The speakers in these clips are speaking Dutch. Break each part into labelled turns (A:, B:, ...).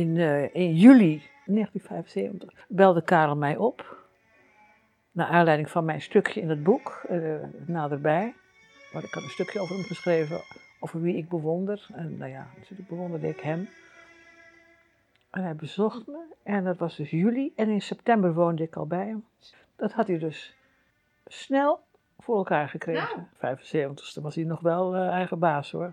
A: in, eh, in juli 1975 belde Karel mij op. Naar aanleiding van mijn stukje in het boek, eh, naderbij. Maar ik had een stukje over hem geschreven, over wie ik bewonder. En nou ja, natuurlijk bewonderde ik hem. En hij bezocht me. En dat was dus juli. En in september woonde ik al bij hem. Dat had hij dus snel voor elkaar gekregen. 75ste was hij nog wel eh, eigen baas hoor.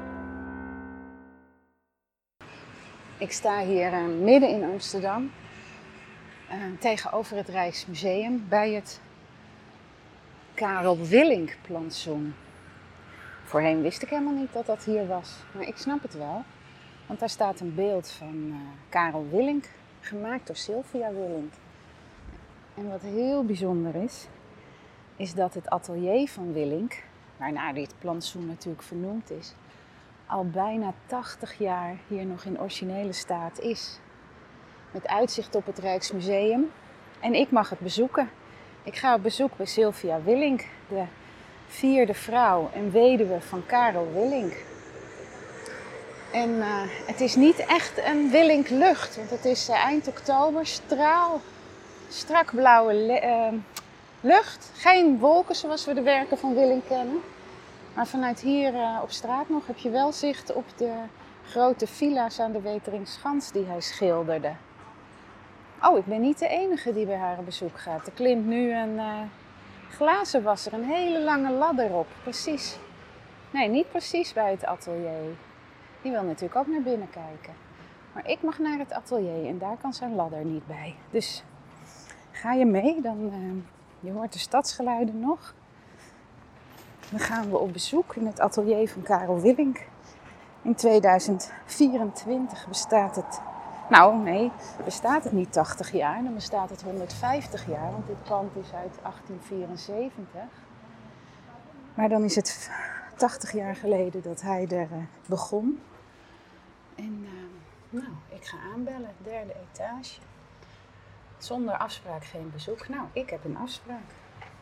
B: Ik sta hier uh, midden in Amsterdam, uh, tegenover het Rijksmuseum, bij het Karel Willink plantsoen. Voorheen wist ik helemaal niet dat dat hier was, maar ik snap het wel. Want daar staat een beeld van uh, Karel Willink, gemaakt door Sylvia Willink. En wat heel bijzonder is, is dat het atelier van Willink, waarnaar dit plantsoen natuurlijk vernoemd is, al bijna 80 jaar hier nog in originele staat is. Met uitzicht op het Rijksmuseum. En ik mag het bezoeken. Ik ga op bezoek bij Sylvia Willink, de vierde vrouw en weduwe van Karel Willink. En uh, het is niet echt een Willink lucht, want het is uh, eind oktober, straal, strak blauwe uh, lucht. Geen wolken zoals we de werken van Willink kennen. Maar vanuit hier uh, op straat nog heb je wel zicht op de grote villa's aan de Weteringschans die hij schilderde. Oh, ik ben niet de enige die bij haar bezoek gaat. Er klimt nu een uh, glazenwasser, een hele lange ladder op. Precies. Nee, niet precies bij het atelier. Die wil natuurlijk ook naar binnen kijken. Maar ik mag naar het atelier en daar kan zijn ladder niet bij. Dus ga je mee, dan uh, je hoort de stadsgeluiden nog. Dan gaan we op bezoek in het atelier van Karel Willink. In 2024 bestaat het, nou nee, bestaat het niet 80 jaar, dan bestaat het 150 jaar, want dit pand is uit 1874. Maar dan is het 80 jaar geleden dat hij er uh, begon. En uh, nou, ik ga aanbellen, derde etage. Zonder afspraak geen bezoek. Nou, ik heb een afspraak.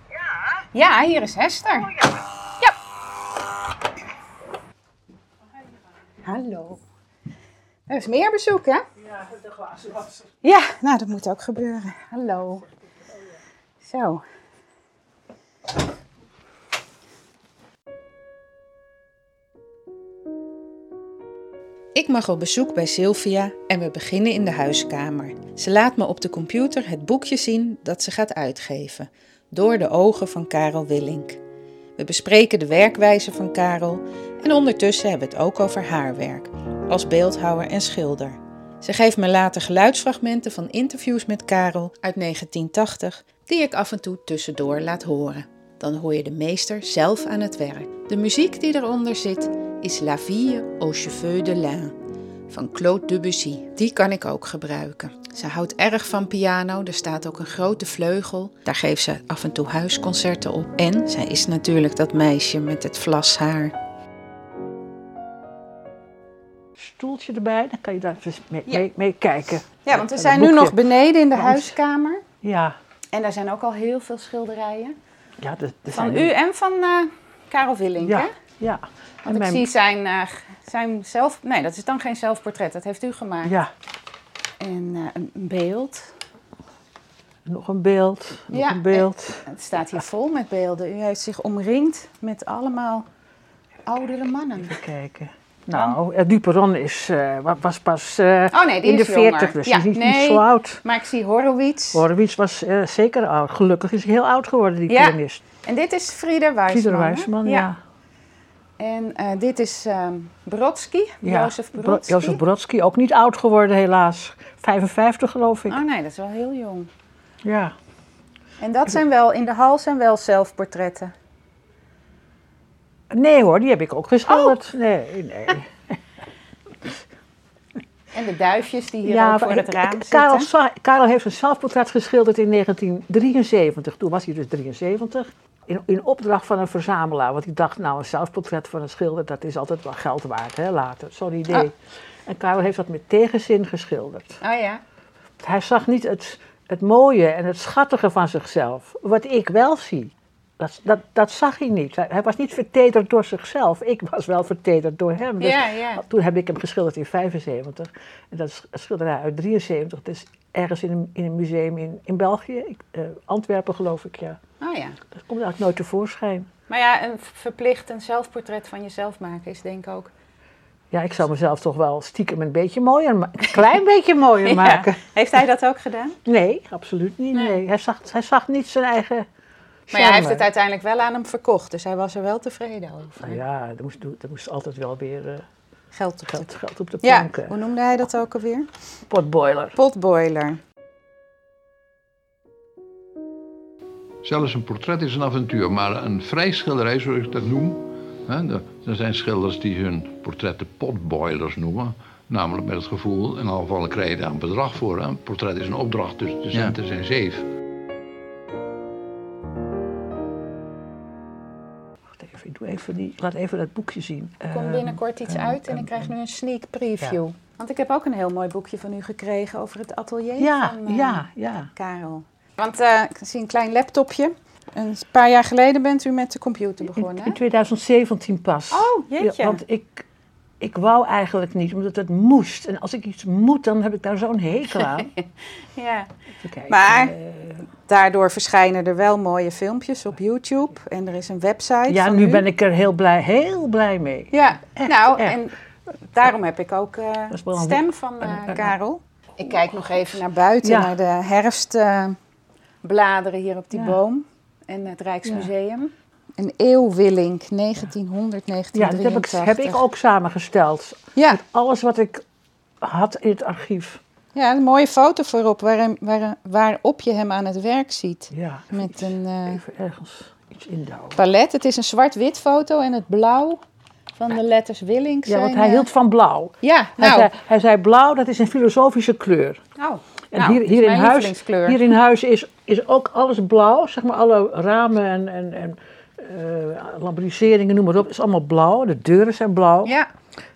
C: Ja?
B: Ja, hier is Hester.
C: Oh, ja.
B: Ja. Hallo. Er is meer bezoek, hè?
A: Ja, de glazenwasser.
B: Ja, nou, dat moet ook gebeuren. Hallo. Zo. Ik mag op bezoek bij Sylvia en we beginnen in de huiskamer. Ze laat me op de computer het boekje zien dat ze gaat uitgeven, door de ogen van Karel Willink. We bespreken de werkwijze van Karel en ondertussen hebben we het ook over haar werk, als beeldhouwer en schilder. Ze geeft me later geluidsfragmenten van interviews met Karel uit 1980, die ik af en toe tussendoor laat horen. Dan hoor je de meester zelf aan het werk. De muziek die eronder zit is La Vie aux cheveux de lin van Claude Debussy. Die kan ik ook gebruiken. Ze houdt erg van piano, er staat ook een grote vleugel. Daar geeft ze af en toe huisconcerten op. En zij is natuurlijk dat meisje met het vlashaar.
A: Stoeltje erbij, dan kan je daar eens mee,
B: Ja.
A: mee, mee kijken.
B: Ja, want we zijn nu nog beneden in de
A: Langs.
B: huiskamer.
A: Ja,
B: En daar zijn ook al heel veel schilderijen.
A: ja de, de
B: Van u en van eh Karel Willink, hè?
A: Ja, ja.
B: Want
A: En
B: ik zie zijn, eh, zijn zelf... Nee, dat is dan geen zelfportret. Dat heeft u gemaakt.
A: Ja,
B: En eh, een beeld.
A: nog een beeld, nog
B: Ja,
A: een beeld.
B: Het staat hier vol met beelden. U heeft zich omringd met allemaal oudere mannen.
A: Even kijken. Nou, eh, Duperon is, eh, wa- was pas eh,
B: Oh nee,
A: in de. 40, dus
B: Ja,
A: is niet,
B: nee.
A: niet zo oud.
B: Maar ik zie Horowitz.
A: Horowitz was eh, zeker oud. Gelukkig is hij heel oud geworden, die
B: Ja.
A: pianist.
B: En dit is Frieder Wijsman.
A: Frieder? Wijsman, ja.
B: En eh, dit is ehm Brodsky,
A: ja.
B: Jozef
A: Bro-
B: Brodsky.
A: Jozef Brodsky, ook niet oud geworden helaas. 55 geloof ik.
B: Oh nee, dat is wel heel jong.
A: Ja.
B: En dat zijn wel, in de hal zijn wel zelfportretten.
A: Nee hoor, die heb ik ook geschilderd.
B: Oh.
A: Nee, nee.
B: En de duifjes die hier ook voor het raam
A: Karel,
B: zitten.
A: Karel heeft een zelfportret geschilderd in 1973. Toen was hij dus 73. In, in opdracht van een verzamelaar. Want ik dacht, nou, een zelfportret van een schilder, dat is altijd wel geld waard, hè, later. Zo'n idee.
B: Ah.
A: En Karel heeft dat met tegenzin geschilderd.
B: Oh ja.
A: Hij zag niet het, het mooie en het schattige van zichzelf. Wat ik wel zie. Dat, dat, dat zag hij niet. Hij, hij was niet vertederd door zichzelf. Ik was wel vertederd door hem. Dus
B: Ja, ja.
A: Toen heb ik hem geschilderd in 75. En dat is een schilderij uit 73. Het is ergens in een, in een museum in, in België. Ik, eh, Antwerpen geloof ik, ja.
B: Oh ja.
A: Dat komt eigenlijk nooit tevoorschijn.
B: Maar ja, een verplicht een zelfportret van jezelf maken is denk ik ook...
A: Ja, ik zou mezelf toch wel stiekem een beetje mooier, een klein beetje mooier
B: Ja.
A: maken.
B: Heeft hij dat ook gedaan?
A: Nee, absoluut niet.
B: Nee.
A: Nee. Hij, zag, hij zag niet zijn eigen
B: Maar ja, hij heeft het uiteindelijk wel aan hem verkocht, dus hij was er wel tevreden over.
A: Ja, er moest, er moest altijd wel weer eh,
B: Geld op de...
A: geld, geld op de
B: Ja,
A: planken.
B: hoe noemde hij dat ook alweer?
A: Potboiler.
B: Potboiler.
C: Zelfs een portret is een avontuur, maar een vrijschilderij, zoals ik dat noem. Hè, er zijn schilders die hun portretten potboilers noemen. Namelijk met het gevoel, in alle gevallen krijg je daar een bedrag voor. Hè. Een portret is een opdracht, dus de centen zijn zeef.
A: Ik doe even die, laat even dat boekje zien.
B: Er komt
A: Ehm,
B: binnenkort iets
A: ehm,
B: uit en
A: ehm,
B: ik krijg nu een sneak preview. Want ik heb ook een heel mooi boekje van u gekregen over het atelier
A: Ja,
B: van eh,
A: ja, ja.
B: Karel. Want eh, ik zie een klein laptopje. Een paar jaar geleden bent u met de computer
A: In,
B: begonnen, hè?
A: in 2017 pas.
B: Oh, jeetje.
A: Want ik, ik wou eigenlijk niet, omdat het moest. En als ik iets moet, dan heb ik daar zo'n hekel aan.
B: Ja.
A: Even kijken,
B: Maar-
A: eh,
B: Daardoor verschijnen er wel mooie filmpjes op YouTube. En er is een website
A: ja,
B: van
A: nu
B: u.
A: ben ik er heel blij, heel blij mee.
B: Ja,
A: Echt,
B: nou,
A: echt.
B: en daarom heb ik ook eh, de stem van eh, Karel. Ik kijk nog even naar buiten,
A: Ja.
B: naar de herfstbladeren hier op die
A: Ja.
B: boom. En het Rijksmuseum. Een eeuwwilling, 1900,
A: Ja, dat
B: 1983.
A: heb ik, heb ik ook samengesteld.
B: Ja,
A: Alles wat ik had in het archief.
B: Ja, een mooie foto voorop waar, waarop je hem aan het werk ziet.
A: Ja,
B: Met een eh,
A: even ergens iets indouwen.
B: palet. Het is een zwart-wit foto en het blauw van de letters Willink
A: Ja, want hij
B: eh,
A: hield van blauw.
B: Ja,
A: Hij,
B: nou.
A: zei, hij zei blauw, dat is een filosofische kleur.
B: oh,
A: En
B: nou,
A: hier, hier, in huis, hier in huis is, is ook alles blauw. Zeg maar alle ramen en, en, en eh, lambriseringen, noem maar op, is allemaal blauw. De deuren zijn blauw.
B: Ja,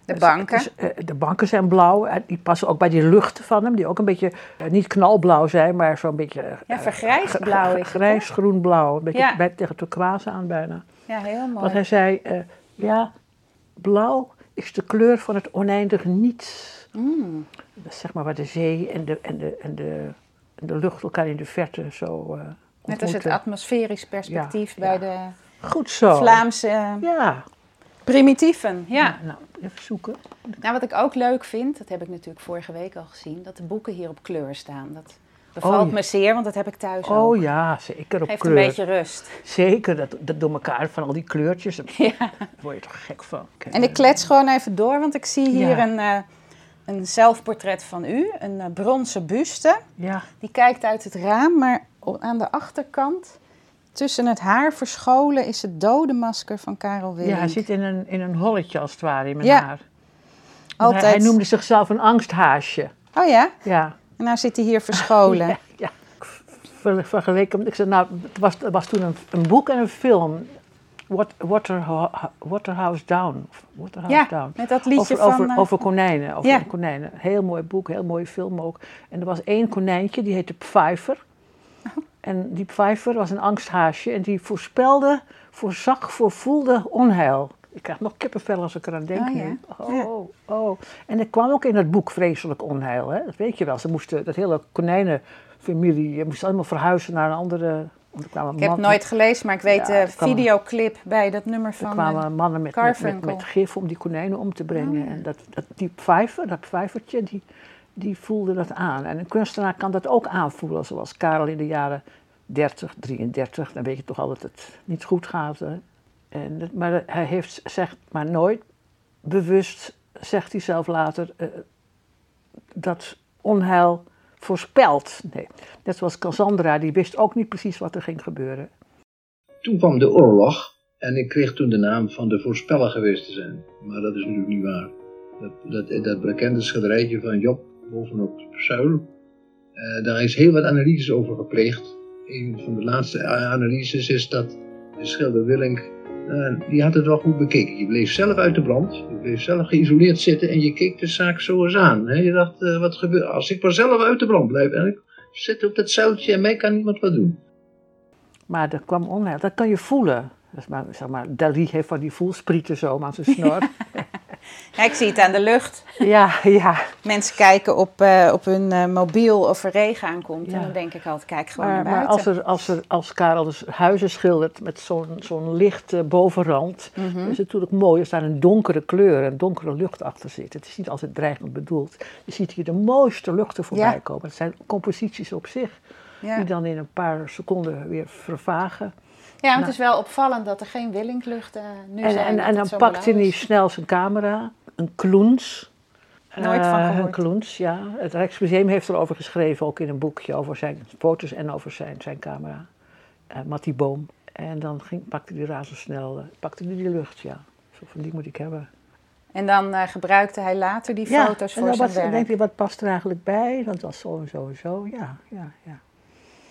B: de
A: Dus-
B: banken.
A: dus, eh, de banken zijn blauw. En die passen ook bij die lucht van hem, die ook een beetje, eh, niet knalblauw zijn, maar zo'n beetje... eh,
B: Ja, vergrijsd blauw is?
A: Grijs, groen, blauw. Een beetje
B: Ja.
A: bij, tegen turquoise aan bijna.
B: Ja, heel mooi.
A: Want hij zei, eh, ja, blauw is de kleur van het oneindige niets.
B: Mm.
A: Dat is zeg maar waar de zee en de, en de, en de, en de lucht elkaar in de verte zo eh
B: Net als het atmosferisch perspectief
A: Ja,
B: bij de
A: Goed zo.
B: Vlaamse eh,
A: Ja.
B: Primitieven. Ja.
A: Nou, even zoeken.
B: Nou, wat ik ook leuk vind, dat heb ik natuurlijk vorige week al gezien, dat de boeken hier op kleur staan. Dat bevalt
A: Oh, ja.
B: me zeer, want dat heb ik thuis ook.
A: Oh ja, zeker op
B: Geeft
A: kleur.
B: een beetje rust.
A: Zeker, dat, dat door elkaar van al die kleurtjes. Daar
B: Ja.
A: word je toch gek van.
B: En ik klets gewoon even door, want ik zie hier
A: Ja.
B: een, eh, een zelfportret van u, een eh, bronzen buste.
A: Ja,
B: Die kijkt uit het raam, maar aan de achterkant, tussen het haar verscholen, is het dodenmasker van Karel Willink.
A: ja hij zit in een, in een holletje als het ware in mijn
B: Ja.
A: haar. Want Hij,
B: Altijd.
A: hij noemde zichzelf een angsthaasje.
B: Oh ja?
A: Ja.
B: En nou zit hij hier verscholen.
A: Ja, ja. Ik met- ik zei, nou, het was, het was toen een, een boek en een film. Waterho- Waterhouse Down. Waterhouse
B: Ja,
A: Down.
B: met dat liedje
A: over,
B: van...
A: over,
B: eh,
A: over konijnen. Over
B: Ja.
A: konijnen. Heel mooi boek, heel mooie film ook. En er was één konijntje, die heette Pfeiffer.
B: Oh.
A: En die Pfeiffer was een angsthaasje en die voorspelde, voorzag, voorvoelde onheil. Ik krijg nog kippenvel als ik eraan denk
B: Oh, ja.
A: nu. Oh, oh. En er kwam ook in het boek vreselijk onheil. Hè? Dat weet je wel. Ze moesten, dat hele konijnenfamilie je moest allemaal verhuizen naar een andere... want Er kwamen
B: Ik heb het nooit gelezen, maar ik weet
A: Ja,
B: de videoclip bij dat nummer
A: er
B: van... eh,
A: kwamen mannen met, met, met,
B: Garfunkel.
A: met gif om die konijnen om te brengen.
B: Oh, ja.
A: En dat, dat, die pfeifer, dat pfeifertje, die, die voelde dat aan. En een kunstenaar kan dat ook aanvoelen, zoals Karel in de jaren 30, 33. Dan weet je toch al dat het niet goed gaat. Hè? En, maar hij heeft, zegt maar nooit bewust, zegt hij zelf later, eh, dat onheil voorspelt. Nee. Net zoals Cassandra, die wist ook niet precies wat er ging gebeuren.
D: Toen kwam de oorlog en ik kreeg toen de naam van de voorspeller geweest te zijn. Maar dat is natuurlijk niet waar. Dat, dat, dat bekende schilderijtje van Job bovenop Zuil. Uh, daar is heel wat analyses over gepleegd. Een van de laatste analyses is dat de schilder Willink, uh, die had het wel goed bekeken. Je bleef zelf uit de brand, je bleef zelf geïsoleerd zitten en je keek de zaak zo eens aan. Hè? Je dacht, uh, wat gebeurt als ik maar zelf uit de brand blijf en ik zit op dat zuiltje en mij kan niemand wat doen.
A: Maar dat kwam onheil, dat kan je voelen. Dus maar, zeg maar, Dali heeft van die voelsprieten zo aan zijn snor.
B: Ja, ik zie het aan de lucht.
A: Ja, ja.
B: Mensen kijken op, uh, op hun uh, mobiel of er regen aankomt. Ja. En dan denk ik altijd, kijk gewoon
A: maar,
B: naar buiten.
A: Maar als, er, als, er, als Karel dus huizen schildert met zo'n zo'n lichte uh, bovenrand... Mm -hmm. is het natuurlijk mooi als daar een donkere kleur, een donkere lucht achter zit. Het is niet altijd dreigend bedoeld. Je ziet hier de mooiste luchten voorbij ja. komen. Het zijn composities op zich. Ja. Die dan in een paar seconden weer vervagen.
B: Ja, want nou. het is wel opvallend dat er geen willinkluchten nu
A: en,
B: zijn.
A: En, en dan pakt hij snel zijn camera, een kloens.
B: Nooit van gehoord.
A: Uh, een kloens, ja. Het Rijksmuseum heeft erover geschreven, ook in een boekje, over zijn foto's en over zijn, zijn camera. Uh, Mattie Boom. En dan ging, pakte hij razendsnel, uh, pakte hij die lucht, ja. Zo van, die moet ik hebben.
B: En dan uh, gebruikte hij later die
A: ja,
B: foto's
A: en
B: voor
A: dan
B: zijn
A: wat,
B: werk.
A: Dan denk je, wat past er eigenlijk bij? Dat was zo en zo en zo, ja, ja, ja.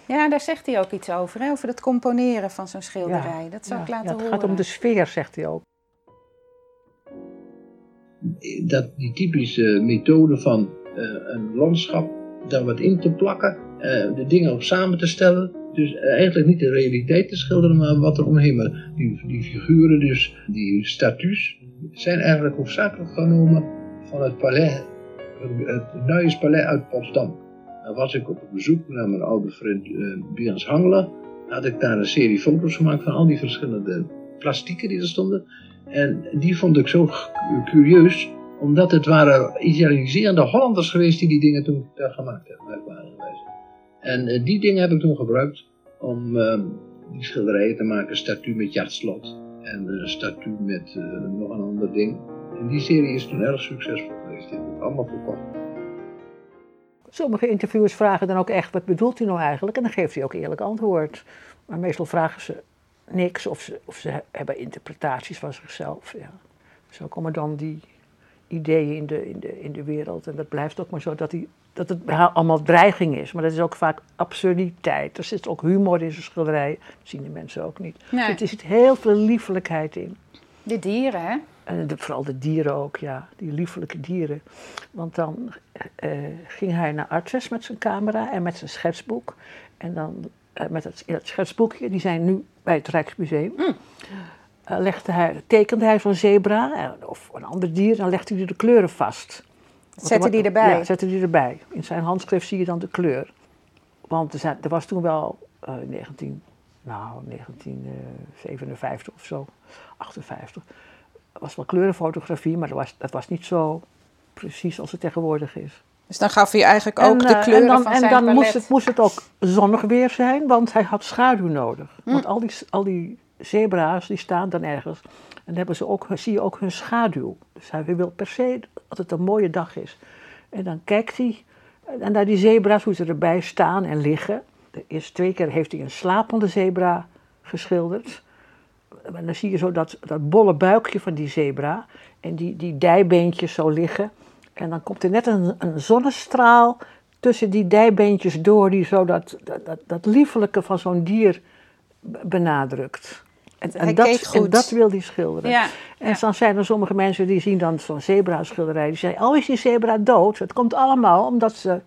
B: Ja, daar zegt hij ook iets over, hè? over het componeren van zo'n schilderij. Ja, dat zou
A: ja,
B: ik laten
A: ja, het
B: horen.
A: gaat om de sfeer, zegt hij ook.
D: Dat die typische methode van uh, een landschap daar wat in te plakken, uh, de dingen op samen te stellen. Dus uh, eigenlijk niet de realiteit te schilderen, maar wat er omheen. Maar die, die figuren, dus die statues, zijn eigenlijk hoofdzakelijk genomen van het palais, het Nuyes Palais uit Potsdam. Dan was ik op bezoek naar mijn oude vriend uh, Björns Hangler. Had ik daar een serie foto's gemaakt van al die verschillende plastieken die er stonden. En die vond ik zo curieus, omdat het waren idealiserende Hollanders geweest die die dingen toen gemaakt hebben. En uh, die dingen heb ik toen gebruikt om uh, die schilderijen te maken, een statuue met jachtslot en een statuue met uh, nog een ander ding. En die serie is toen erg succesvol geweest, die heb ik allemaal verkocht.
A: Sommige interviewers vragen dan ook echt, wat bedoelt u nou eigenlijk? En dan geeft hij ook eerlijk antwoord. Maar meestal vragen ze niks of ze, of ze hebben interpretaties van zichzelf. Ja. Zo komen dan die ideeën in de, in, de, in de wereld. En dat blijft ook maar zo dat, die, dat het allemaal dreiging is. Maar dat is ook vaak absurditeit. Er zit ook humor in zijn schilderijen. Dat zien de mensen ook niet.
B: Nee.
A: Dus er zit heel veel liefelijkheid in.
B: De dieren, hè?
A: En de, vooral de dieren ook, ja. Die liefelijke dieren. Want dan uh, ging hij naar Artes met zijn camera en met zijn schetsboek. En dan uh, met het, het, schetsboekje, die zijn nu bij het Rijksmuseum.
B: Mm.
A: Uh, legde hij, tekende hij zo'n zebra of een ander dier, dan legde hij de kleuren vast.
B: Zette die erbij?
A: Ja, zette die erbij. In zijn handschrift zie je dan de kleur. Want er, zijn, er was toen wel 19, nou, 1957 of zo, 58 was wel kleurenfotografie, maar dat was, dat was niet zo precies als het tegenwoordig is.
B: Dus dan gaf hij eigenlijk ook en, de kleuren
A: en dan,
B: van
A: en
B: zijn
A: dan
B: palet.
A: moest het, moest het ook zonnig weer zijn, want hij had schaduw nodig.
B: Hm.
A: Want al die, al die zebra's die staan dan ergens en dan hebben ze ook, zie je ook hun schaduw. Dus hij wil per se dat het een mooie dag is. En dan kijkt hij en naar die zebra's, hoe ze erbij staan en liggen. De eerste twee keer heeft hij een slapende zebra geschilderd. En dan zie je zo dat, dat bolle buikje van die zebra en die, die dijbeentjes zo liggen. En dan komt er net een, een zonnestraal tussen die dijbeentjes door, die zo dat, dat, dat, dat liefelijke van zo'n dier benadrukt. En, en, dat, en dat wil hij schilderen.
B: Ja,
A: en
B: ja.
A: dan zijn er sommige mensen die zien dan zo'n zebra-schilderij. Die zeggen, oh is die zebra dood? Het komt allemaal omdat ze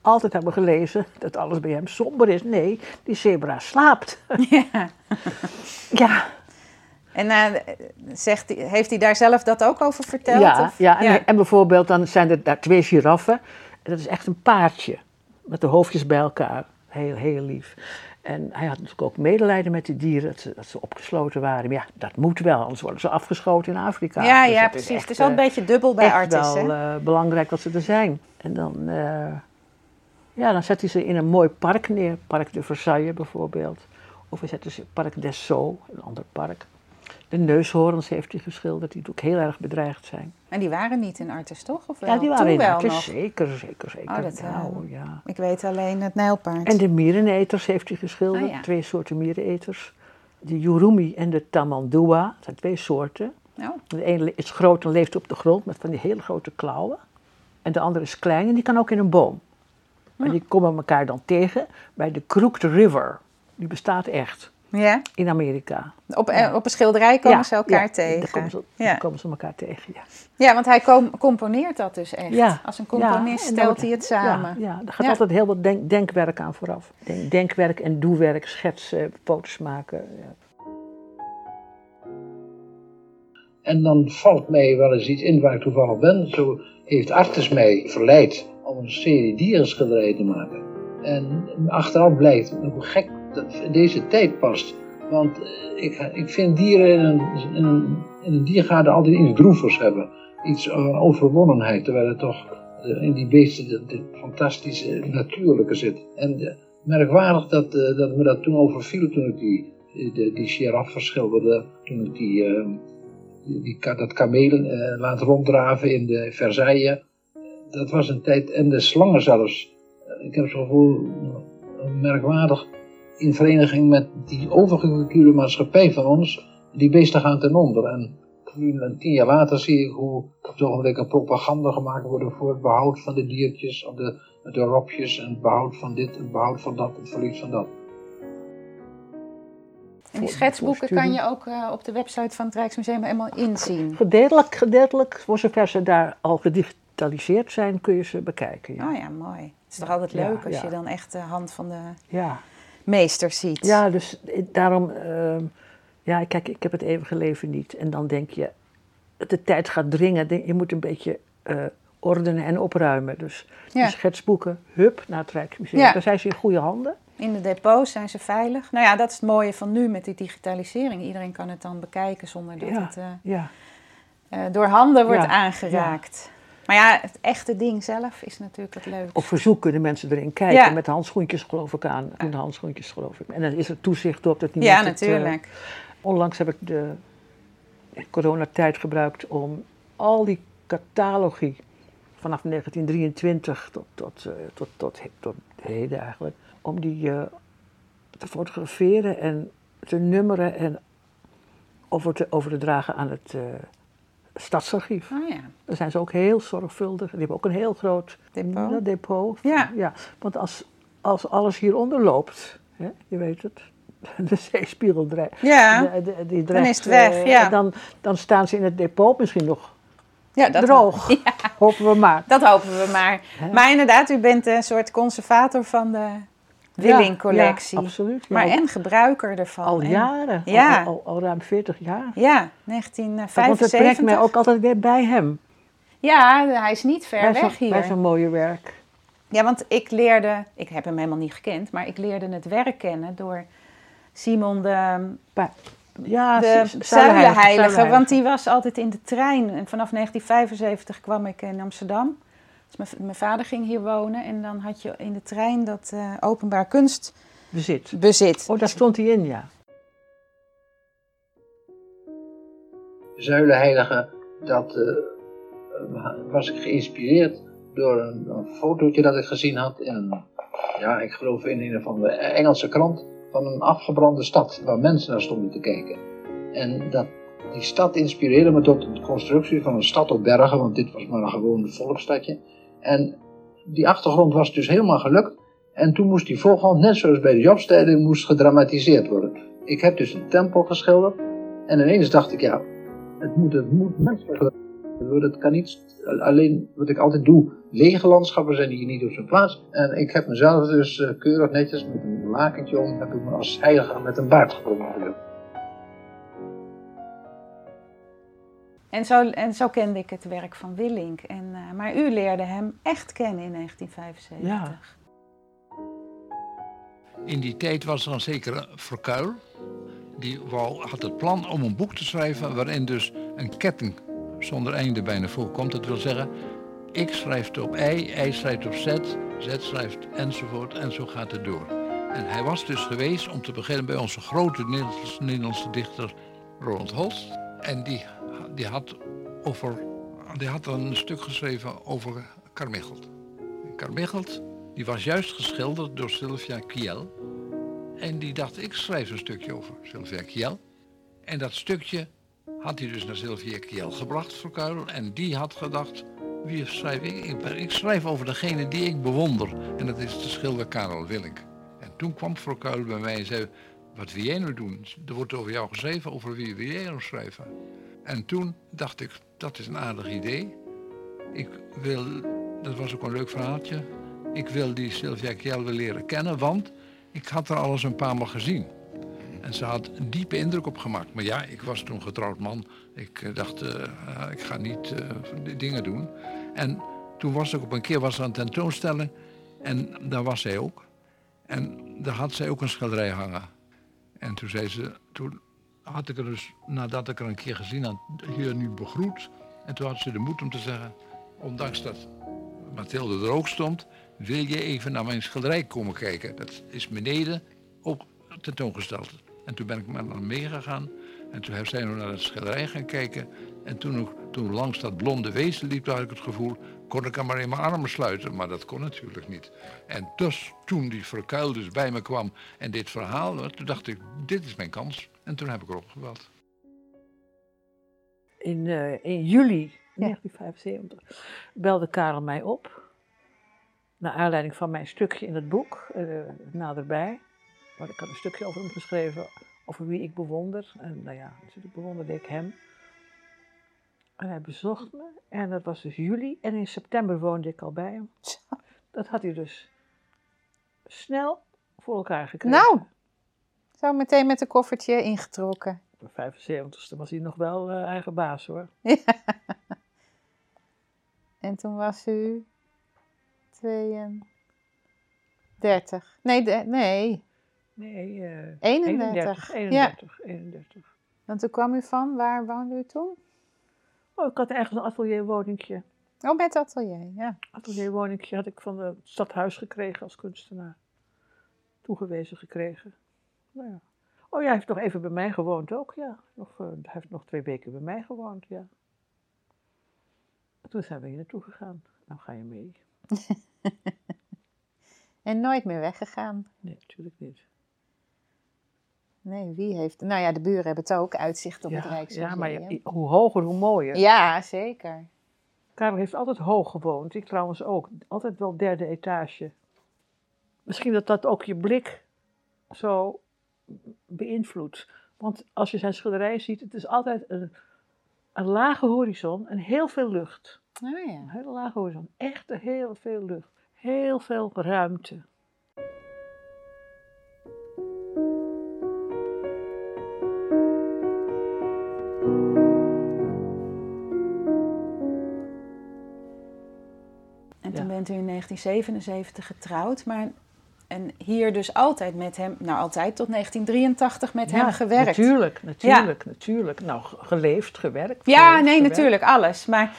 A: altijd hebben gelezen dat alles bij hem somber is. Nee, die zebra slaapt.
B: Ja.
A: ja.
B: En uh, zegt hij, heeft hij daar zelf dat ook over verteld?
A: Ja,
B: of?
A: ja, en, ja. en bijvoorbeeld dan zijn er daar twee giraffen. En dat is echt een paardje. Met de hoofdjes bij elkaar. Heel, heel lief. En hij had natuurlijk ook medelijden met die dieren, dat ze, dat ze opgesloten waren. Maar ja, dat moet wel, anders worden ze afgeschoten in Afrika.
B: Ja,
A: dus
B: ja
A: het
B: precies.
A: Is echt,
B: het is wel een beetje dubbel bij
A: echt
B: Artis.
A: wel uh, belangrijk dat ze er zijn. En dan, uh, ja, dan zet hij ze in een mooi park neer. Park de Versailles bijvoorbeeld. Of hij zet ze Park des Sceaux, een ander park. De neushoorns heeft hij geschilderd, die ook heel erg bedreigd zijn.
B: En die waren niet in Artes, toch? Of wel?
A: Ja, die waren
B: Toen
A: in
B: wel
A: Artes,
B: nog.
A: zeker, zeker, zeker.
B: Oh, dat,
A: nou,
B: uh,
A: ja.
B: Ik weet alleen het nijlpaard.
A: En de miereneters heeft hij geschilderd,
B: Oh, ja.
A: twee soorten miereneters. De Yurumi en de Tamandua, dat zijn twee soorten.
B: Nou,
A: De ene is groot en leeft op de grond met van die hele grote klauwen. En de andere is klein en die kan ook in een boom. En die komen elkaar dan tegen bij de Crooked River. Die bestaat echt
B: ja.
A: in Amerika.
B: Op, eh, op een schilderij komen
A: Ja,
B: ze elkaar
A: ja,
B: tegen.
A: Daar komen ze,
B: ja.
A: daar komen ze elkaar tegen, ja.
B: ja, want hij com- componeert dat dus echt.
A: Ja,
B: Als een
A: Ja,
B: componist
A: en
B: stelt
A: dat-
B: hij het samen.
A: Ja, ja, er gaat
B: Ja.
A: altijd heel wat denk- denkwerk aan vooraf. Denk- denkwerk en doewerk, schetsen, foto's maken. Ja.
D: En dan valt mij wel eens iets in waar ik toevallig ben. Zo heeft Artis mij verleid om een serie dierenschilderijen te maken. En achteraf blijkt hoe gek dat in deze tijd past. Want eh, ik, ik vind dieren in een, in in een diergaarde altijd iets droevers hebben. Iets uh, overwonnenheid, terwijl het toch eh, in die beesten de, fantastische natuurlijke zit. En eh, merkwaardig dat, eh, dat me dat toen overviel toen ik die, die. Toen ik die... eh, die, dat kamelen eh, laat ronddraven in de Versailles. Dat was een tijd, en de slangen zelfs. Eh, Ik heb zo'n gevoel, eh, merkwaardig, in vereniging met die overgecultuurde maatschappij van ons, die beesten gaan ten onder. En nu, een tien jaar later zie ik hoe op het ogenblik een propaganda gemaakt wordt voor het behoud van de diertjes, of de, de ropjes, en het behoud van dit, het behoud van dat, het verlies van dat.
B: En die schetsboeken kan je ook eh, op de website van het Rijksmuseum helemaal inzien.
A: Gedeeltelijk, gedeeltelijk, voor zover ze daar al gedigitaliseerd zijn, kun je ze bekijken. Ja,
B: Oh ja, mooi. Het is toch altijd
A: Ja,
B: leuk als
A: ja.
B: je dan echt de hand van de
A: ja.
B: Meester ziet.
A: ja dus eh, daarom, ehm, ja, kijk, ik heb het eeuwige leven niet. En dan denk je, de tijd gaat dringen, je moet een beetje eh, ordenen en opruimen. Dus
B: Ja.
A: die schetsboeken, hup, naar het Rijksmuseum.
B: Ja.
A: Daar zijn ze in goede handen.
B: In de depots zijn ze veilig. Nou ja, dat is het mooie van nu met die digitalisering. Iedereen kan het dan bekijken zonder dat
A: Ja.
B: het eh,
A: Ja.
B: door handen wordt aangeraakt. Maar ja, het echte ding zelf is natuurlijk het leuk.
A: Op verzoek kunnen mensen erin kijken.
B: Ja.
A: Met handschoentjes geloof ik aan. De handschoentjes geloof ik. En dan is er toezicht op dat
B: Ja,
A: niemand het, eh,
B: natuurlijk.
A: onlangs heb ik de coronatijd gebruikt om al die catalogie vanaf 1923 tot, tot, eh, tot, tot, tot heden eigenlijk, om die eh, te fotograferen en te nummeren en over te, over te dragen aan het stadsarchief.
B: Oh ja.
A: Daar zijn ze ook heel zorgvuldig. Die hebben ook een heel groot
B: Depot?
A: ja, depot.
B: Ja.
A: ja. Want als, als alles hieronder loopt, hè, je weet het, de zeespiegel dreigt.
B: Ja,
A: de- de- die
B: dan is
A: dreigt,
B: het weg,
A: eh,
B: ja.
A: Dan, dan staan ze in het depot misschien nog
B: ja dat,
A: droog. Hopen we maar.
B: dat hopen we maar. Maar inderdaad, u bent een soort conservator van de Willing-collectie.
A: Ja, absoluut.
B: Maar en gebruiker ervan.
A: al
B: En-
A: jaren.
B: Ja.
A: Al, al, al ruim 40 jaar.
B: Ja,
A: Want het
B: 1975.
A: brengt mij ook altijd weer bij hem.
B: Ja, hij is niet ver
A: bij
B: weg
A: zo'n- Bij
B: hier.
A: zo'n mooie werk.
B: Ja, want ik leerde, ik heb hem helemaal niet gekend, maar ik leerde het werk kennen door Simon de,
A: ja,
B: de zuilenheilige, want die was altijd in de trein. En vanaf 1975 kwam ik in Amsterdam. Dus mijn, mijn vader ging hier wonen en dan had je in de trein dat eh, openbaar kunstbezit.
A: Bezit. Oh, daar stond hij in, ja.
D: Zuilenheilige, dat eh, was ik geïnspireerd door een, een fotootje dat ik gezien had in een, ja, ik geloof in een van de Engelse krant, van een afgebrande stad waar mensen naar stonden te kijken. En dat, die stad inspireerde me tot de constructie van een stad op bergen, want dit was maar een gewoon volksstadje. En die achtergrond was dus helemaal gelukt. En toen moest die voorgrond, net zoals bij de Jobstijden, moest gedramatiseerd worden. Ik heb dus een tempel geschilderd. En ineens dacht ik, ja, het moet, het moet menselijk worden. Het kan niet alleen wat ik altijd doe. Lege landschappen zijn hier niet op zijn plaats. En ik heb mezelf dus eh, keurig netjes met een lakentje om, heb ik me als heilige met een baard gepromoveerd.
B: En zo, en zo kende ik het werk van Willink. En, eh, maar u leerde hem echt kennen in 1975.
A: Ja.
C: In die tijd was er een zekere Verkuil. Die wou, had het plan om een boek te schrijven waarin dus een ketting zonder einde bijna voorkomt. Dat wil zeggen, X schrijft op Y, Y schrijft op Z, Z schrijft enzovoort en zo gaat het door. En hij was dus geweest om te beginnen bij onze grote Nederlandse, Nederlandse dichter Roland Holst. En die, die, had over, die had een stuk geschreven over Carmichelt. Carmichelt die was juist geschilderd door Sylvia Kiel. En die dacht, ik schrijf een stukje over Sylvia Kiel. En dat stukje had hij dus naar Sylvia Kiel gebracht voor Kuil. En die had gedacht, wie schrijf ik? ik? Schrijf over degene die ik bewonder. En dat is de schilder Karel Willink. En toen kwam voor Kuil bij mij en zei, wat wil jij nou doen? Er wordt over jou geschreven, over wie wil jij nou schrijven? En toen dacht ik, dat is een aardig idee. Ik wil, dat was ook een leuk verhaaltje. Ik wil die Sylvia Kiel weer leren kennen, want ik had er alles een paar maal gezien. En ze had een diepe indruk op gemaakt. Maar ja, ik was toen getrouwd man. Ik eh, dacht, uh, ik ga niet uh, dingen doen. En toen was ik op een keer was er een. En daar was zij ook. En daar had zij ook een schilderij hangen. En toen zei ze, toen had ik er dus, nadat ik er een keer gezien had, hier nu begroet. En toen had ze de moed om te zeggen, ondanks dat Mathilde er ook stond, wil je even naar mijn schilderij komen kijken? Dat is beneden ook tentoongesteld. En toen ben ik met haar meegegaan. En toen zijn we naar het schilderij gaan kijken. En toen, toen langs dat blonde wezen liep, had ik het gevoel, kon ik hem maar in mijn armen sluiten. Maar dat kon natuurlijk niet. En dus, toen die verkuil dus bij me kwam en dit verhaal, toen dacht ik, dit is mijn kans. En toen heb ik erop gebeld.
A: In, uh, in juli 1975 belde Karel mij op. Naar aanleiding van mijn stukje in het boek, uh, naderbij. Want ik had een stukje over hem geschreven, over wie ik bewonder. En nou ja, natuurlijk bewonderde ik hem. En hij bezocht me. En dat was dus juli. En in september woonde ik al bij hem. Dat had hij dus snel voor elkaar gekregen.
B: Nou, zo meteen met een koffertje ingetrokken.
A: Op de 75ste was hij nog wel uh, eigen baas hoor.
B: Ja. En toen was u 32. Nee, de, nee.
A: Nee, uh,
B: 31.
A: 31. 31, ja. 31.
B: Want toen kwam u van, waar woonde u toen?
A: Oh, ik had ergens een atelierwoningje.
B: Oh, met atelier, ja.
A: Atelierwoningje had ik van het stadhuis gekregen als kunstenaar. Toegewezen gekregen. Nou ja. Oh ja, hij heeft nog even bij mij gewoond ook, ja. Nog, uh, hij heeft nog twee weken bij mij gewoond, ja. Toen zijn we hier naartoe gegaan. Nou ga je mee.
B: en nooit meer weggegaan?
A: Nee, natuurlijk niet.
B: Nee, wie heeft... Nou ja, de buren hebben het ook, uitzicht op
A: ja,
B: het Rijksmuseum.
A: Ja, maar je, hoe hoger, hoe mooier.
B: Ja, zeker.
A: Karel heeft altijd hoog gewoond. Ik trouwens ook. Altijd wel derde etage. Misschien dat dat ook je blik zo beïnvloedt. Want als je zijn schilderij ziet, het is altijd een, een lage horizon en heel veel lucht.
B: Oh ja.
A: Een hele lage horizon. Echt heel veel lucht. Heel veel ruimte.
B: En toen ja. bent u in 1977 getrouwd, maar en hier dus altijd met hem, nou altijd tot 1983 met
A: ja,
B: hem gewerkt.
A: Natuurlijk, natuurlijk, ja. natuurlijk. Nou, geleefd, gewerkt.
B: Ja,
A: geleefd,
B: nee,
A: gewerkt.
B: natuurlijk, alles. Maar,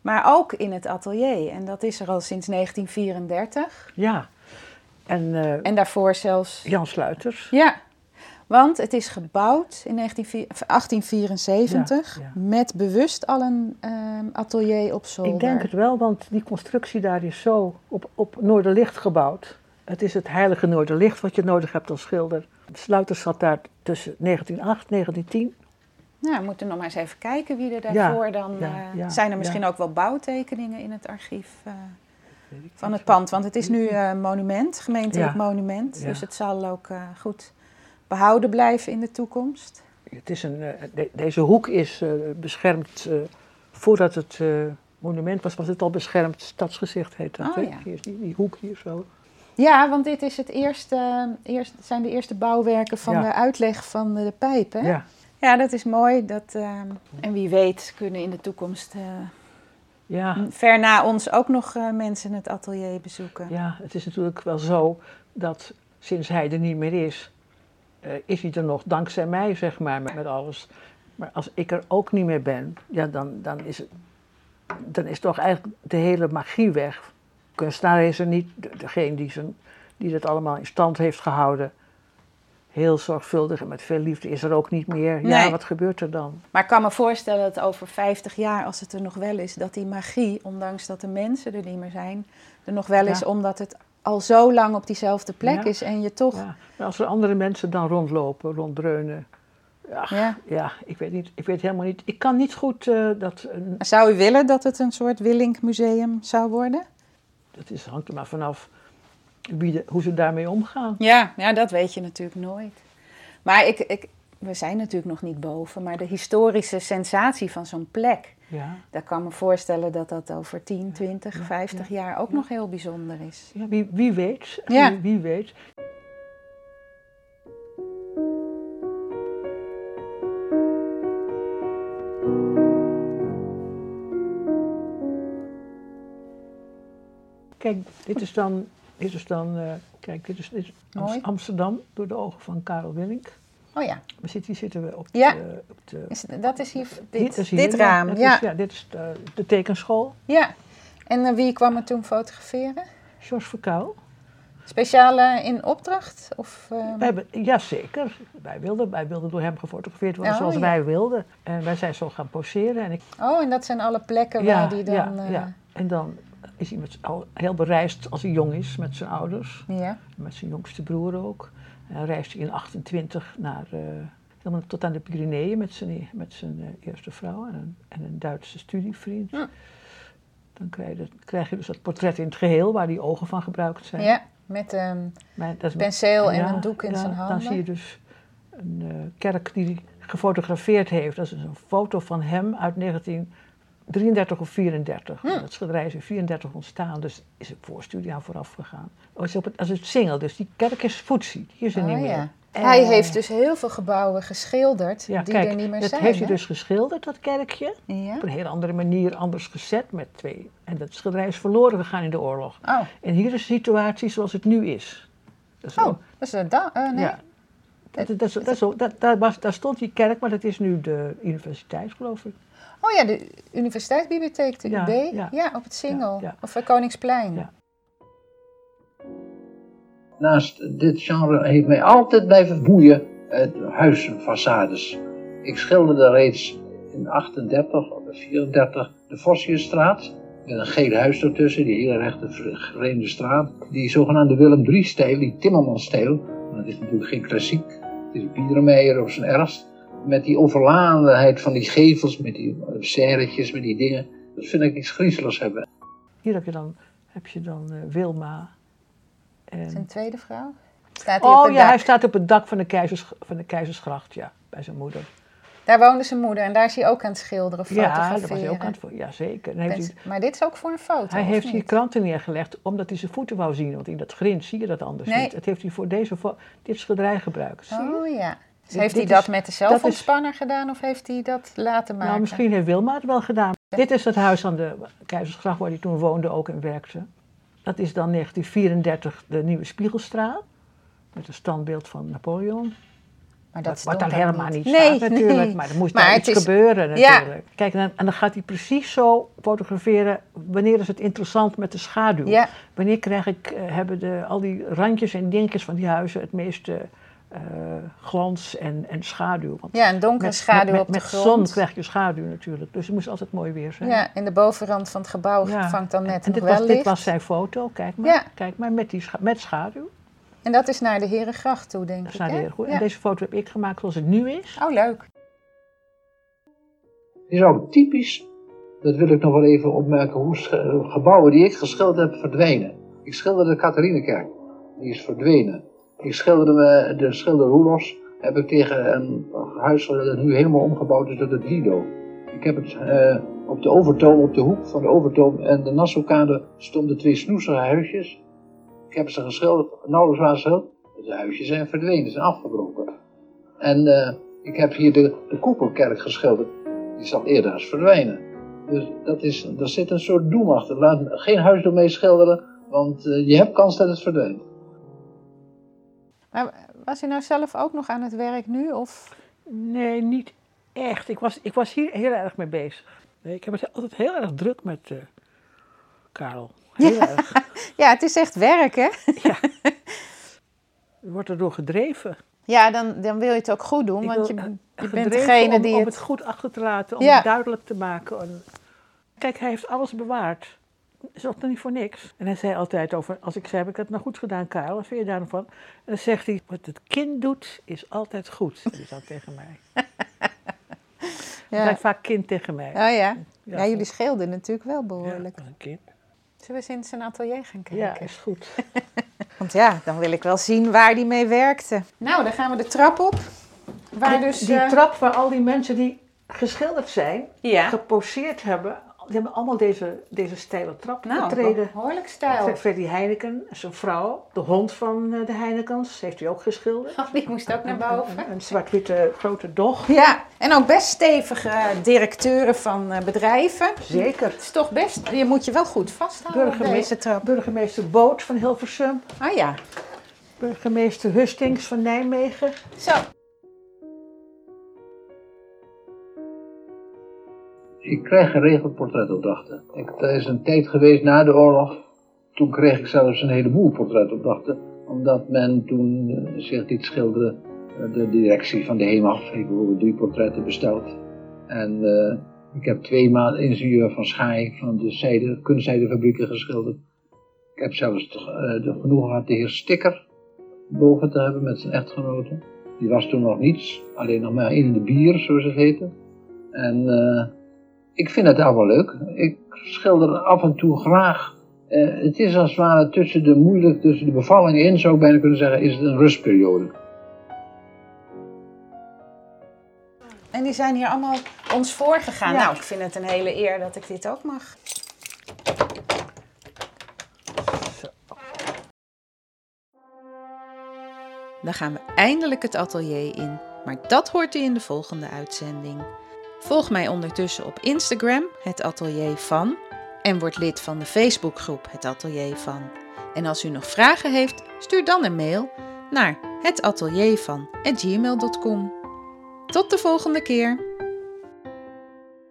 B: maar ook in het atelier. En dat is er al sinds 1934.
A: Ja. En, uh,
B: en daarvoor zelfs...
A: Jan Sluiters.
B: Ja, want het is gebouwd in 1874 ja, ja. met bewust al een um, atelier op zolder.
A: Ik denk het wel, want die constructie daar is zo op, op Noorderlicht gebouwd. Het is het heilige Noorderlicht wat je nodig hebt als schilder. Sluiters zat daar tussen 1908 en 1910.
B: Nou, we moeten nog maar eens even kijken wie er daarvoor
A: ja,
B: dan...
A: Ja,
B: uh,
A: ja,
B: zijn er misschien ook wel bouwtekeningen in het archief uh, van het pand? Want het is nu een uh, monument, gemeentelijk monument. Dus het zal ook uh, goed behouden blijven in de toekomst.
A: Het is een, de, deze hoek is beschermd, voordat het monument was, was het al beschermd stadsgezicht heet dat.
B: Oh,
A: hè? Hier is die, die hoek hier zo.
B: Ja, want dit is het eerste, eerst, zijn de eerste bouwwerken van
A: Ja.
B: de uitleg van de pijp. Hè?
A: Ja,
B: Ja, dat is mooi. Dat, uh, en wie weet kunnen in de toekomst uh,
A: ja,
B: ver na ons ook nog uh, mensen het atelier bezoeken.
A: ja, het is natuurlijk wel zo dat sinds hij er niet meer is, eh, is hij er nog dankzij mij, zeg maar, met, met alles. Maar als ik er ook niet meer ben, ja, dan, dan, is, het, dan is toch eigenlijk de hele magie weg. Kunstenaar is er niet, de- degene die, zijn, die dat allemaal in stand heeft gehouden, heel zorgvuldig en met veel liefde, is er ook niet meer. Ja, wat gebeurt er dan?
B: Maar ik kan me voorstellen dat over 50 jaar, als het er nog wel is, dat die magie, ondanks dat de mensen er niet meer zijn, er nog wel
A: Ja.
B: is, omdat het al zo lang op diezelfde plek
A: Ja.
B: is en je toch.
A: Ja, maar als er andere mensen dan rondlopen, ronddreunen, Ach,
B: Ja.
A: ja. ik weet niet. Ik weet helemaal niet. Ik kan niet goed eh, dat. een-
B: Zou u willen dat het een soort Willink museum zou worden?
A: Dat is, hangt er maar vanaf wie hoe ze daarmee omgaan.
B: Ja, ja, dat weet je natuurlijk nooit. Maar ik, ik, we zijn natuurlijk nog niet boven, maar de historische sensatie van zo'n plek,
A: Ja.
B: daar kan me voorstellen dat dat over 10, 20,
A: Ja,
B: 50
A: ja,
B: jaar ook nog heel bijzonder is.
A: Ja, wie, wie weet.
B: Ja.
A: Wie, wie weet. Kijk, dit is dan, dit is dan eh, kijk, dit is, dit is Ams-
B: Mooi.
A: Amsterdam door de ogen van Karel Willink.
B: Oh ja,
A: We zitten, hier zitten we op,
B: Ja.
A: de, op de,
B: is, dat is hier, dit,
A: is hier,
B: dit raam.
A: dat
B: Ja,
A: Is, ja, dit is de, de tekenschool.
B: ja. En eh, wie kwam er toen fotograferen?
A: George Verkuil.
B: Speciaal eh, in opdracht? Of, eh,
A: Wij hebben, jazeker. Wij wilden, wij wilden door hem gefotografeerd worden
B: Oh,
A: zoals
B: ja.
A: wij wilden. En wij zijn zo gaan poseren. En ik,
B: Oh, en dat zijn alle plekken
A: ja,
B: waar die dan...
A: ja, ja. En dan is hij met, al heel bereisd als hij jong is met zijn ouders.
B: ja.
A: Met zijn jongste broer ook. En dan reist hij in 28 naar, eh, helemaal tot aan de Pyreneeën met zijn, met zijn eh, eerste vrouw en een, en een Duitse studievriend.
B: Hm.
A: Dan krijg je, krijg je dus dat portret in het geheel waar die ogen van gebruikt zijn.
B: ja, met ehm,
A: dat is-
B: penseel en
A: ja,
B: een doek in
A: ja,
B: zijn handen.
A: Dan zie je dus een eh, kerk die hij gefotografeerd heeft. Dat is een foto van hem uit 1933 of 34.
B: Hm.
A: Dat schilderij is in 34 ontstaan, dus is een voorstudie aan vooraf gegaan. Oh, op het, als het single, dus die kerk is footsie, die is er
B: Oh,
A: niet meer.
B: ja.
A: En-
B: Hij heeft dus heel veel gebouwen geschilderd
A: ja,
B: die
A: kijk,
B: er niet meer
A: dat
B: zijn.
A: heeft hij dus geschilderd, dat kerkje.
B: Ja.
A: Op een hele andere manier anders gezet met twee. En dat schilderij is verloren gegaan in de oorlog.
B: Oh,
A: En hier is de situatie zoals het nu is. Dat is
B: oh,
A: ook-
B: dat is een da- eh, nee.
A: Ja. Dat, dat, dat, dat, daar, was, daar stond die kerk, maar dat is nu de universiteit, geloof ik.
B: Oh ja, de Universiteitsbibliotheek, de
A: Ja,
B: UB.
A: ja.
B: Ja, op het Singel.
A: Ja, ja.
B: Of Koningsplein.
A: Ja.
D: Naast dit genre heeft mij altijd blijven boeien het huisfaçades. Ik schilderde reeds in 38 of 34 de Vossiusstraat. Met een geel huis ertussen, die hele rechte vreemde straat. Die zogenaamde Willem III-stijl, die Timmermans-stijl. Maar dat is natuurlijk geen klassiek. Het is Biedermeier op zijn ergst. Met die overladenheid van die gevels, met die serretjes, met die dingen. Dat vind ik iets griezeligs hebben.
A: Hier heb je dan, heb je dan eh, Wilma. En...
B: Zijn tweede vrouw. Staat hij op
A: Oh
B: het
A: ja,
B: dak.
A: hij staat op het dak van de, keizers, van de Keizersgracht, ja, bij zijn moeder.
B: Daar woonde zijn moeder en daar is hij ook aan het schilderen,
A: Ja, dat was hij ook aan het Ja, zeker. Hij,
B: Maar dit is ook voor een foto,
A: hij heeft hier kranten neergelegd omdat hij zijn voeten wou zien. Want in dat grind zie je dat anders
B: Nee.
A: niet. Dat heeft hij voor deze, dit schilderij gebruikt. Zie je?
B: Oh ja. Dus heeft hij dat
A: is-
B: met de
A: is-
B: zelfontspanner gedaan of heeft hij dat laten maken?
A: Nou, misschien heeft Wilma het wel gedaan. Dit is het huis aan de Keizersgracht waar hij toen woonde ook en werkte. Dat is dan 1934 de Nieuwe Spiegelstraat. Met een standbeeld van Napoleon.
B: Maar dat
A: Wat, dan helemaal niet,
B: Nee,
A: staat natuurlijk.
B: nee.
A: Maar er moest
B: Maar het
A: iets
B: is-
A: gebeuren
B: Ja.
A: natuurlijk. Kijk, en dan, en dan gaat hij precies zo fotograferen. Wanneer is het interessant met de schaduw?
B: Ja,
A: Wanneer krijg ik, eh, hebben de, al die randjes en dingetjes van die huizen het meeste eh, glans en, en schaduw? Want
B: ja, een donkere
A: met,
B: schaduw
A: met,
B: op de
A: met
B: grond.
A: zon krijg je schaduw natuurlijk. Dus het moest altijd mooi weer zijn.
B: Ja, en de bovenrand van het gebouw
A: Ja.
B: vangt dan net
A: en
B: nog
A: dit
B: wel
A: was,
B: licht.
A: dit was zijn foto, kijk maar.
B: Ja.
A: Kijk maar, met, die scha- met schaduw.
B: En dat is naar de Herengracht toe, denk
A: Dat is
B: ik. hè?
A: heel goed.
B: Ja.
A: En deze foto heb ik gemaakt zoals het nu is.
B: Oh, leuk.
D: Het is ook typisch, dat wil ik nog wel even opmerken, hoe sch- gebouwen die ik geschilderd heb verdwijnen. Ik schilderde de Katharinekerk, die is verdwenen. Ik schilderde me, de schilder Roelos, heb ik tegen een huis dat nu helemaal omgebouwd is tot het Lido. Ik heb het eh, op de Overtoom, op de hoek van de Overtoom en de Nassaukade stonden twee snoezige huisjes. Ik heb ze geschilderd, nauwelijks waren ze. De huisjes zijn verdwenen, zijn afgebroken. En eh, ik heb hier de, de koepelkerk geschilderd die zal eerder eens verdwijnen. Dus dat is, daar zit een soort doem achter. Laat geen huis door mee schilderen, want eh, je hebt kans dat het verdwijnt.
B: Maar was u nou zelf ook nog aan het werk nu? Of?
A: Nee, niet echt. Ik was, ik was hier heel erg mee bezig. Nee, ik heb het altijd heel erg druk met eh, Karel. Heel erg.
B: Ja, het is echt werk, hè?
A: Je wordt erdoor gedreven.
B: Ja, dan, dan wil je het ook goed doen,
A: Ik
B: want je,
A: eh,
B: je bent degene
A: om,
B: die
A: om
B: het...
A: het goed achter te laten, om
B: Ja.
A: het duidelijk te maken. En- Kijk, hij heeft alles bewaard. Is toch niet voor niks? En hij zei altijd over, als ik zei, heb ik het nou goed gedaan, Karel? Wat vind je daarvan? En dan zegt hij, wat het kind doet, is altijd goed. Die zei tegen mij. Hij zei
B: Ja.
A: vaak kind tegen mij.
B: Oh ja.
A: Ja,
B: Ja, jullie scheelden natuurlijk wel
A: Ja,
B: behoorlijk.
A: was een kind.
B: Zullen we eens in zijn atelier gaan kijken?
A: Ja, is goed.
B: Want ja, dan wil ik wel zien waar die mee werkte. Nou, dan gaan we de trap op. Waar dus...
A: die
B: eh,
A: trap waar al die mensen die geschilderd zijn,
B: Ja.
A: geposeerd hebben, die hebben allemaal deze, deze steile trap
B: Nou,
A: betreden.
B: behoorlijk stijl.
A: Freddy Heineken, zijn vrouw, de hond van eh, de Heinekens, heeft hij ook geschilderd.
B: Oh, die moest ook naar boven.
A: Een, een zwart-witte grote dog.
B: Ja, en ook best stevige directeuren van eh, bedrijven.
A: Zeker.
B: Het is toch best, je moet je wel goed vasthouden
A: Burgemeester, burgemeester Boot van Hilversum,
B: Ah ja,
A: burgemeester Hustings van Nijmegen.
B: zo.
D: Ik krijg geregeld portretopdrachten. Ik, er is een tijd geweest na de oorlog. Toen kreeg ik zelfs een heleboel portretopdrachten. Omdat men toen eh, zich liet schilderen. Eh, de directie van de HEMAF heeft bijvoorbeeld drie portretten besteld. En eh, ik heb twee maanden ingenieur van Schaai van de zijde, kunstzijdefabrieken geschilderd. Ik heb zelfs de, de genoegen gehad de heer Stikker boven te hebben met zijn echtgenote. Die was toen nog niets, alleen nog maar in de bier, zoals het heette. En ik vind het allemaal leuk. Ik schilder af en toe graag. Eh, het is als het ware tussen de moeilijk, tussen de bevallingen in, zou ik bijna kunnen zeggen, is het een rustperiode.
B: En die zijn hier allemaal ons voorgegaan.
A: Ja.
B: Nou, ik vind het een hele eer dat ik dit ook mag. Dan gaan we eindelijk het atelier in, maar dat hoort u in de volgende uitzending. Volg mij ondertussen op Instagram, het atelier van, en word lid van de Facebookgroep Het Atelier van. En als u nog vragen heeft, stuur dan een mail naar hetateliervan@gmail.com. Tot de volgende keer!